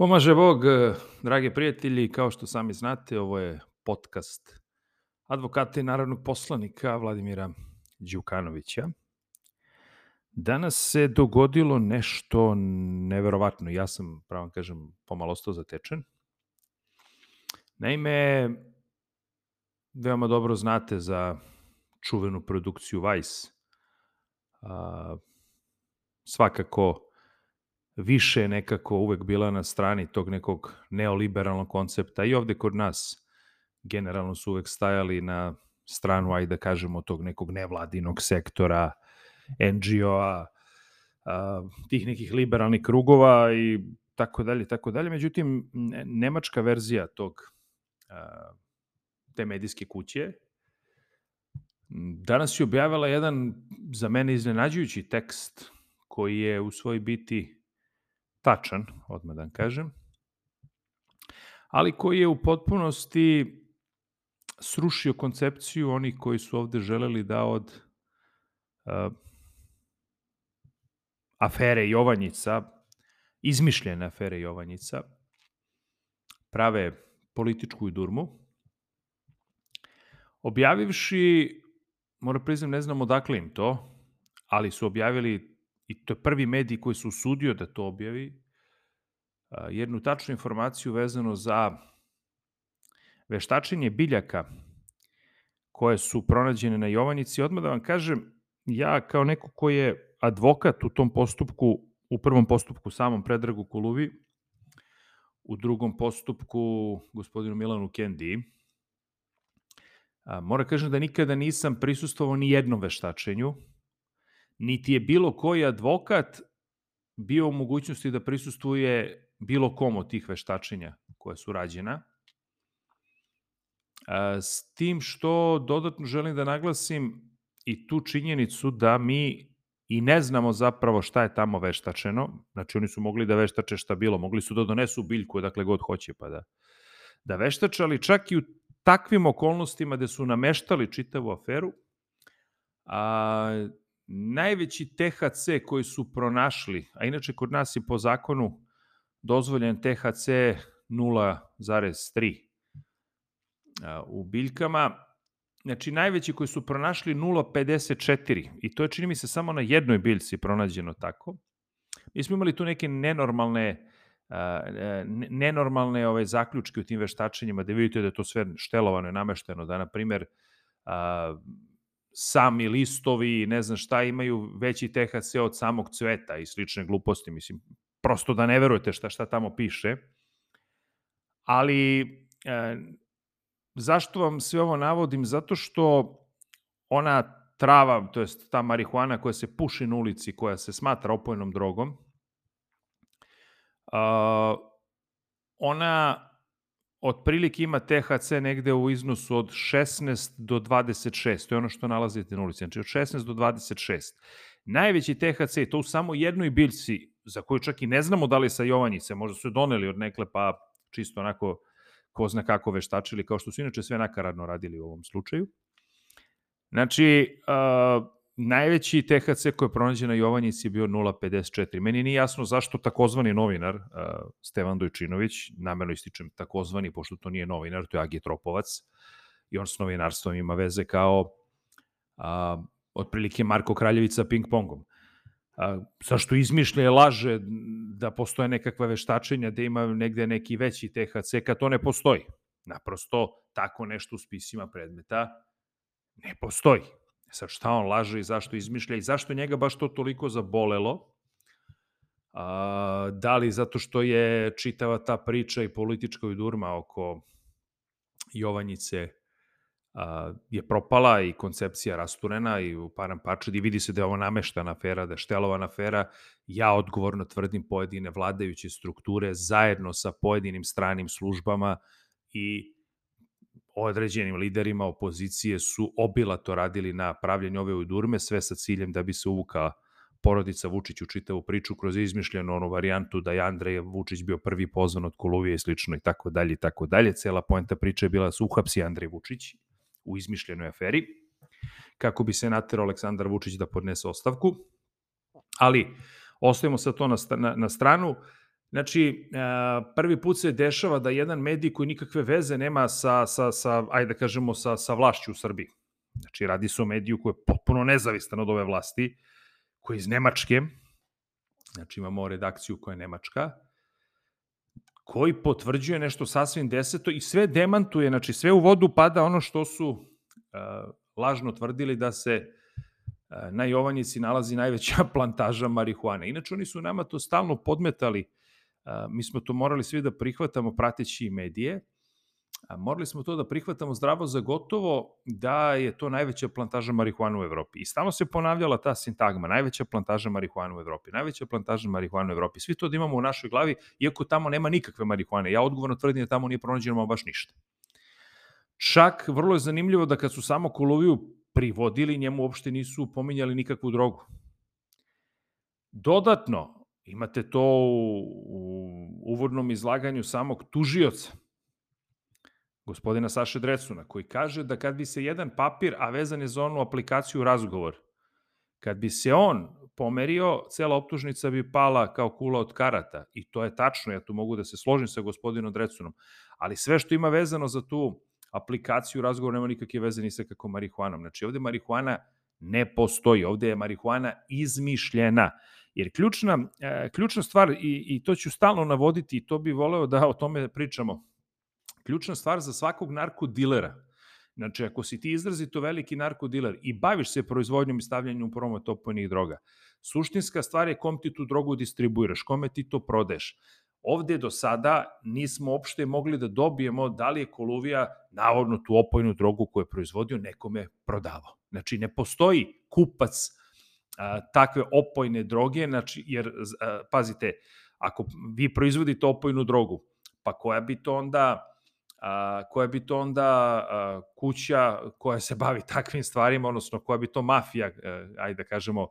Pomaže Bog, eh, drage prijatelji, kao što sami znate, ovo je podcast advokata i narodnog poslanika Vladimira Đukanovića. Danas se dogodilo nešto neverovatno. Ja sam, pravo kažem, pomalo ostao zatečen. Naime, veoma dobro znate za čuvenu produkciju Vice. A, svakako više nekako uvek bila na strani tog nekog neoliberalnog koncepta i ovde kod nas generalno su uvek stajali na stranu, ajde da kažemo, tog nekog nevladinog sektora, NGO-a, tih nekih liberalnih krugova i tako dalje, tako dalje. Međutim, nemačka verzija tog te medijske kuće danas je objavila jedan za mene iznenađujući tekst koji je u svoj biti tačan, odmah da kažem, ali koji je u potpunosti srušio koncepciju onih koji su ovde želeli da od uh, afere Jovanjica, izmišljene afere Jovanjica, prave političku durmu, objavivši, moram priznam, ne znam odakle im to, ali su objavili i to je prvi medij koji se usudio da to objavi, jednu tačnu informaciju vezano za veštačenje biljaka koje su pronađene na Jovanjici. Odmah da vam kažem, ja kao neko ko je advokat u tom postupku, u prvom postupku samom Predragu Kuluvi, u drugom postupku gospodinu Milanu Kendi, mora kažem da nikada nisam prisustovao ni jednom veštačenju, niti je bilo koji advokat bio u mogućnosti da prisustuje bilo kom od tih veštačenja koja su rađena. S tim što dodatno želim da naglasim i tu činjenicu da mi i ne znamo zapravo šta je tamo veštačeno. Znači oni su mogli da veštače šta bilo, mogli su da donesu biljku dakle god hoće pa da, da veštače, ali čak i u takvim okolnostima gde su nameštali čitavu aferu, a, najveći THC koji su pronašli, a inače kod nas je po zakonu dozvoljen THC 0,3 u biljkama, znači najveći koji su pronašli 0,54 i to je čini mi se samo na jednoj biljci pronađeno tako. Mi smo imali tu neke nenormalne nenormalne ove zaključke u tim veštačenjima da vidite da je to sve štelovano i namešteno, da na primer sami listovi, ne znam šta, imaju veći THC od samog cveta i slične gluposti, mislim, prosto da ne verujete šta, šta tamo piše. Ali, e, zašto vam sve ovo navodim? Zato što ona trava, to jest ta marihuana koja se puši na ulici, koja se smatra opojnom drogom, uh, ona otprilike ima THC negde u iznosu od 16 do 26, to je ono što nalazite na ulici, znači od 16 do 26. Najveći THC, to u samo jednoj biljci, za koju čak i ne znamo da li sa Jovanjice, možda su doneli od nekle pa čisto onako ko zna kako veštačili, kao što su inače sve nakaradno radili u ovom slučaju. Znači, uh, najveći THC koji je pronađen na Jovanjici je bio 0,54. Meni nije jasno zašto takozvani novinar, uh, Stevan Dojčinović, namerno ističem takozvani, pošto to nije novinar, to je Agi Tropovac, i on s novinarstvom ima veze kao uh, otprilike Marko Kraljevica ping-pongom. A, zašto izmišlja laže da postoje nekakva veštačenja, da ima negde neki veći THC, kad to ne postoji. Naprosto, tako nešto u spisima predmeta ne postoji. Sad šta on laže i zašto izmišlja i zašto njega baš to toliko zabolelo? A, da li zato što je čitava ta priča i politička durma oko Jovanjice a, je propala i koncepcija rasturena i u param parčad i vidi se da je ovo nameštana afera, da je štelovana afera. Ja odgovorno tvrdim pojedine vladajuće strukture zajedno sa pojedinim stranim službama i određenim liderima opozicije su obilato radili na pravljenju ove udurme, sve sa ciljem da bi se uvukao porodica Vučić u čitavu priču kroz izmišljenu onu varijantu da je Andrej Vučić bio prvi pozvan od Koluvije i slično i tako dalje i tako dalje. Cela poenta priče je bila da se uhapsi Andrej Vučić u izmišljenoj aferi kako bi se naterao Aleksandar Vučić da podnese ostavku. Ali, ostavimo sad to na, na, na stranu. Znači, prvi put se dešava da jedan medij koji nikakve veze nema sa, sa, sa ajde da kažemo, sa, sa vlašću u Srbiji. Znači, radi se o mediju koji je potpuno nezavistan od ove vlasti, koji je iz Nemačke, znači imamo redakciju koja je Nemačka, koji potvrđuje nešto sasvim deseto i sve demantuje, znači sve u vodu pada ono što su uh, lažno tvrdili da se uh, na Jovanjici nalazi najveća plantaža marihuane. Inače, oni su nama to stalno podmetali, mi smo to morali svi da prihvatamo prateći medije, a morali smo to da prihvatamo zdravo za gotovo da je to najveća plantaža marihuana u Evropi. I stalno se ponavljala ta sintagma, najveća plantaža marihuana u Evropi, najveća plantaža marihuana u Evropi. Svi to da imamo u našoj glavi, iako tamo nema nikakve marihuane. Ja odgovorno tvrdim da tamo nije pronađeno baš ništa. Čak vrlo je zanimljivo da kad su samo Koloviju privodili, njemu uopšte nisu pominjali nikakvu drogu. Dodatno, imate to u, u uvodnom izlaganju samog tužioca, gospodina Saše Drecuna, koji kaže da kad bi se jedan papir, a vezan je za onu aplikaciju razgovor, kad bi se on pomerio, cela optužnica bi pala kao kula od karata. I to je tačno, ja tu mogu da se složim sa gospodinom Drecunom. Ali sve što ima vezano za tu aplikaciju razgovor nema nikakve veze ni sa kako marihuanom. Znači ovde marihuana ne postoji, ovde je marihuana izmišljena. Jer ključna, e, ključna stvar, i, i to ću stalno navoditi, i to bi voleo da o tome pričamo, ključna stvar za svakog narkodilera. Znači, ako si ti izrazito veliki narkodiler i baviš se proizvodnjom i stavljanjem u promet opojnih droga, suštinska stvar je kom ti tu drogu distribuiraš, kome ti to prodeš. Ovde do sada nismo opšte mogli da dobijemo da li je Koluvija navodno tu opojnu drogu koju je proizvodio nekome prodavao. Znači, ne postoji kupac a, takve opojne droge, znači, jer, a, pazite, ako vi proizvodite opojnu drogu, pa koja bi to onda a, koja bi to onda kuća koja se bavi takvim stvarima, odnosno koja bi to mafija, e, ajde da kažemo,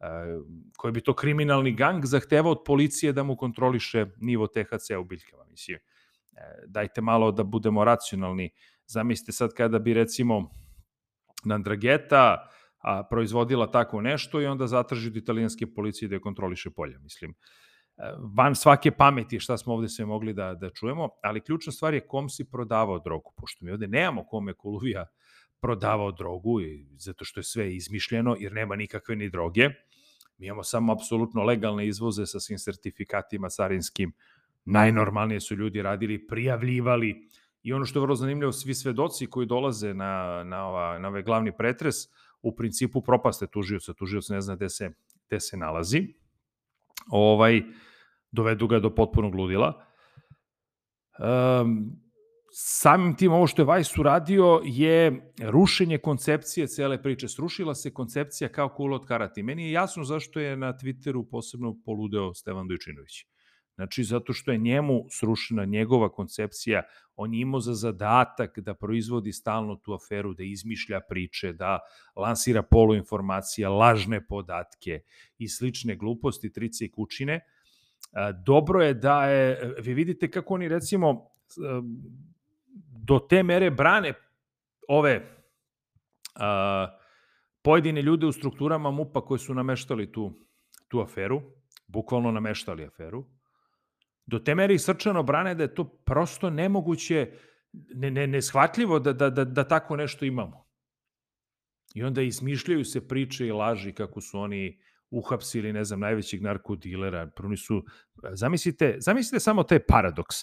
a, koji bi to kriminalni gang zahtevao od policije da mu kontroliše nivo THC u biljkama. Mislim, e, dajte malo da budemo racionalni. Zamislite sad kada bi recimo Nandrageta a, proizvodila tako nešto i onda zatraži od italijanske policije da je kontroliše polja. Mislim, van svake pameti šta smo ovde sve mogli da, da čujemo, ali ključna stvar je kom si prodavao drogu, pošto mi ovde nemamo kome Koluvija prodavao drogu, i, zato što je sve izmišljeno, jer nema nikakve ni droge. Mi imamo samo apsolutno legalne izvoze sa svim sertifikatima carinskim. Najnormalnije su ljudi radili, prijavljivali. I ono što je vrlo zanimljivo, svi svedoci koji dolaze na, na, ova, na ovaj glavni pretres, u principu propaste tužioca. Tužioc ne zna gde se, gde se nalazi. Ovaj, dovedu ga do potpunog ludila. Um, samim tim ovo što je Vajs uradio je rušenje koncepcije cele priče. Srušila se koncepcija kao kula od karate. Meni je jasno zašto je na Twitteru posebno poludeo Stevan Dojčinović. Znači, zato što je njemu srušena njegova koncepcija, on je imao za zadatak da proizvodi stalno tu aferu, da izmišlja priče, da lansira poluinformacije, lažne podatke i slične gluposti, trice i kučine. Dobro je da je, vi vidite kako oni recimo do te mere brane ove pojedine ljude u strukturama MUPA koji su nameštali tu, tu aferu, bukvalno nameštali aferu, do te mere i srčano brane da je to prosto nemoguće, ne, ne, neshvatljivo da, da, da, da tako nešto imamo. I onda izmišljaju se priče i laži kako su oni uhapsili, ne znam, najvećeg narkodilera. Prvi su, zamislite, zamislite samo taj paradoks.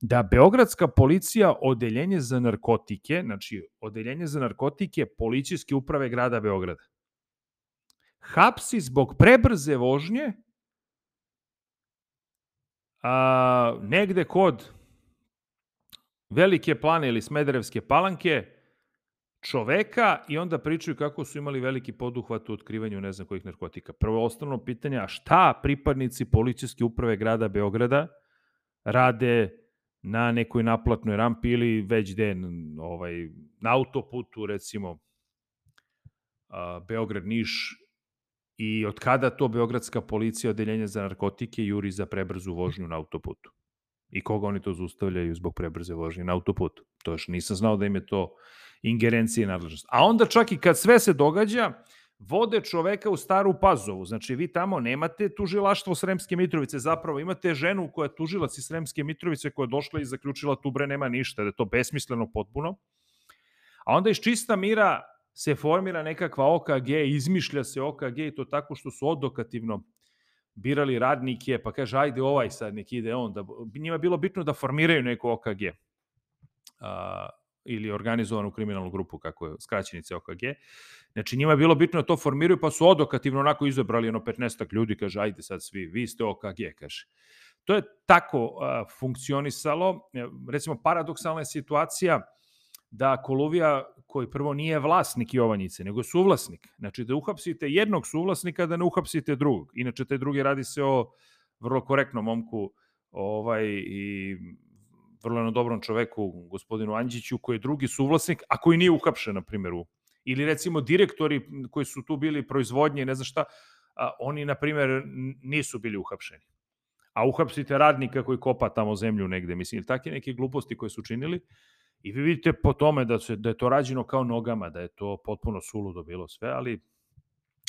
Da Beogradska policija, odeljenje za narkotike, znači odeljenje za narkotike policijske uprave grada Beograda, hapsi zbog prebrze vožnje a, negde kod Velike plane ili Smederevske palanke čoveka i onda pričaju kako su imali veliki poduhvat u otkrivanju ne znam kojih narkotika. Prvo osnovno pitanje, a šta pripadnici policijske uprave grada Beograda rade na nekoj naplatnoj rampi ili već den ovaj, na autoputu recimo Beograd-Niš i od kada to Beogradska policija odeljenja za narkotike juri za prebrzu vožnju na autoputu? I koga oni to zustavljaju zbog prebrze vožnje na autoputu? To još nisam znao da im je to ingerencije i nadležnost. A onda čak i kad sve se događa, vode čoveka u Staru Pazovu. Znači, vi tamo nemate tužilaštvo Sremske Mitrovice, zapravo imate ženu koja je tužilac iz Sremske Mitrovice koja je došla i zaključila tu bre nema ništa, da je to besmisleno potpuno. A onda iz čista mira se formira nekakva OKG, izmišlja se OKG i to tako što su odokativno birali radnike, pa kaže, ajde ovaj sad, nek ide on. Da, njima je bilo bitno da formiraju neku OKG a, ili organizovanu kriminalnu grupu, kako je skraćenice OKG. Znači, njima je bilo bitno da to formiraju, pa su odokativno onako izabrali ono 15 ljudi, kaže, ajde sad svi, vi ste OKG, kaže. To je tako a, funkcionisalo. Recimo, paradoksalna je situacija da Koluvija, koji prvo nije vlasnik Jovanjice, nego suvlasnik, znači da uhapsite jednog suvlasnika, da ne uhapsite drugog. Inače, taj drugi radi se o vrlo korektnom momku ovaj, i vrlo na dobrom čoveku, gospodinu Anđiću, koji je drugi suvlasnik, a koji nije uhapšen, na primjer, u ili recimo direktori koji su tu bili proizvodnje, ne znam šta, a, oni, na primjer, nisu bili uhapšeni. A uhapsite radnika koji kopa tamo zemlju negde, mislim, ili takve neke gluposti koje su činili, I vi vidite po tome da, se, da je to rađeno kao nogama, da je to potpuno suludo bilo sve, ali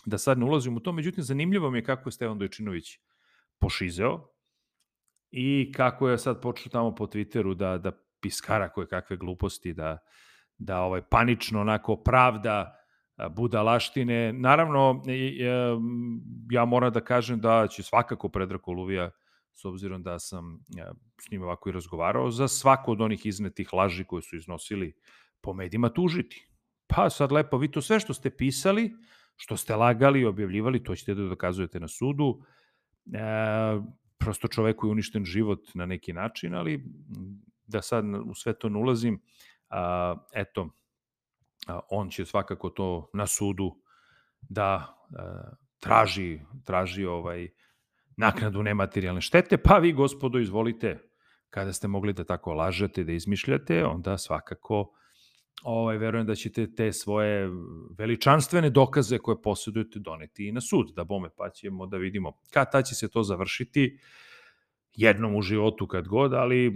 da sad ne ulazim u to. Međutim, zanimljivo mi je kako je Stevan Dojčinović pošizeo i kako je sad počeo tamo po Twitteru da, da piskara koje kakve gluposti, da, da ovaj panično onako pravda budalaštine. Naravno, ja moram da kažem da će svakako Predrag Koluvija s obzirom da sam ja, s njim ovako i razgovarao, za svako od onih iznetih laži koje su iznosili po medijima tužiti. Pa sad lepo, vi to sve što ste pisali, što ste lagali i objavljivali, to ćete da dokazujete na sudu. E, prosto čoveku je uništen život na neki način, ali da sad u sve to ne ulazim, a, eto, a, on će svakako to na sudu da a, traži, traži ovaj naknadu nematerijalne štete, pa vi, gospodo, izvolite, kada ste mogli da tako lažete, da izmišljate, onda svakako ovaj, verujem da ćete te svoje veličanstvene dokaze koje posjedujete doneti i na sud, da bome, pa ćemo da vidimo kad ta će se to završiti, jednom u životu kad god, ali e,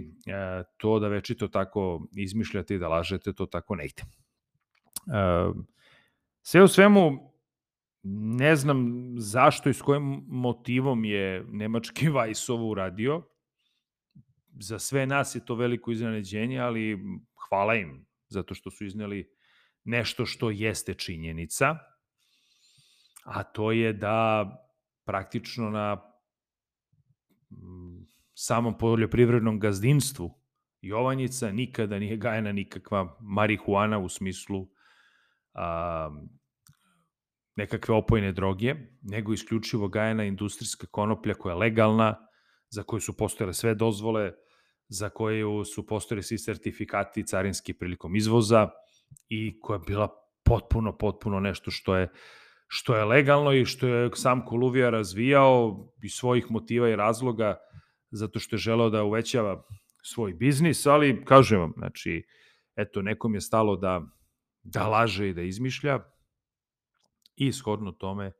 to da večito tako izmišljate i da lažete, to tako ne ide. E, sve u svemu, Ne znam zašto i s kojim motivom je nemački Vajs ovo uradio. Za sve nas je to veliko iznenađenje, ali hvala im zato što su izneli nešto što jeste činjenica, a to je da praktično na mm, samom poljoprivrednom gazdinstvu Jovanjica nikada nije gajena nikakva marihuana u smislu a, nekakve opojne droge, nego isključivo gajena industrijska konoplja koja je legalna, za koju su postojale sve dozvole, za koju su postojali svi sertifikati carinski prilikom izvoza i koja je bila potpuno, potpuno nešto što je što je legalno i što je sam Koluvija razvijao iz svojih motiva i razloga zato što je želeo da uvećava svoj biznis, ali kažem vam, znači, eto, nekom je stalo da, da laže i da izmišlja, i shodno tome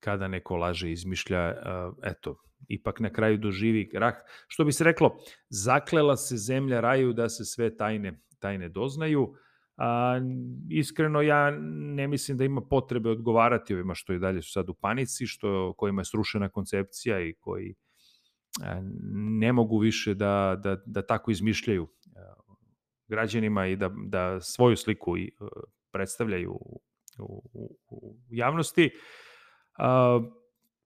kada neko laže izmišlja, eto, ipak na kraju doživi rah. Što bi se reklo, zaklela se zemlja raju da se sve tajne, tajne doznaju. A, iskreno ja ne mislim da ima potrebe odgovarati ovima što i dalje su sad u panici, što kojima je srušena koncepcija i koji ne mogu više da, da, da tako izmišljaju građanima i da, da svoju sliku i, predstavljaju u, u, u javnosti. A,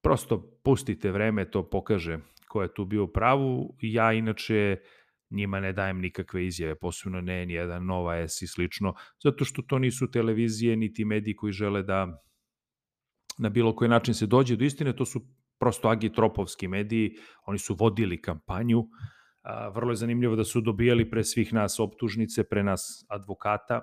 prosto pustite vreme, to pokaže ko je tu bio pravu. Ja inače njima ne dajem nikakve izjave, posebno ne nijedan Nova S i slično, zato što to nisu televizije niti mediji koji žele da na bilo koji način se dođe do istine, to su prosto agitropovski mediji, oni su vodili kampanju, a, vrlo je zanimljivo da su dobijali pre svih nas optužnice, pre nas advokata,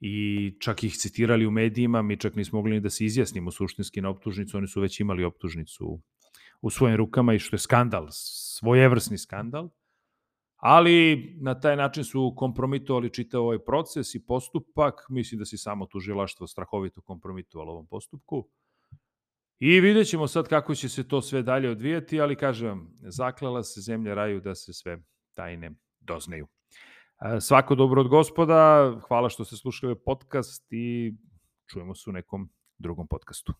i čak ih citirali u medijima, mi čak nismo mogli ni da se izjasnimo suštinski na optužnicu, oni su već imali optužnicu u svojim rukama i što je skandal, svojevrsni skandal, ali na taj način su kompromitovali čitav ovaj proces i postupak, mislim da si samo tužilaštvo strahovito kompromitovalo ovom postupku. I vidjet ćemo sad kako će se to sve dalje odvijati, ali kažem, zaklela se zemlja raju da se sve tajne doznaju. Svako dobro od gospoda, hvala što ste slušali ovaj podcast i čujemo se u nekom drugom podcastu.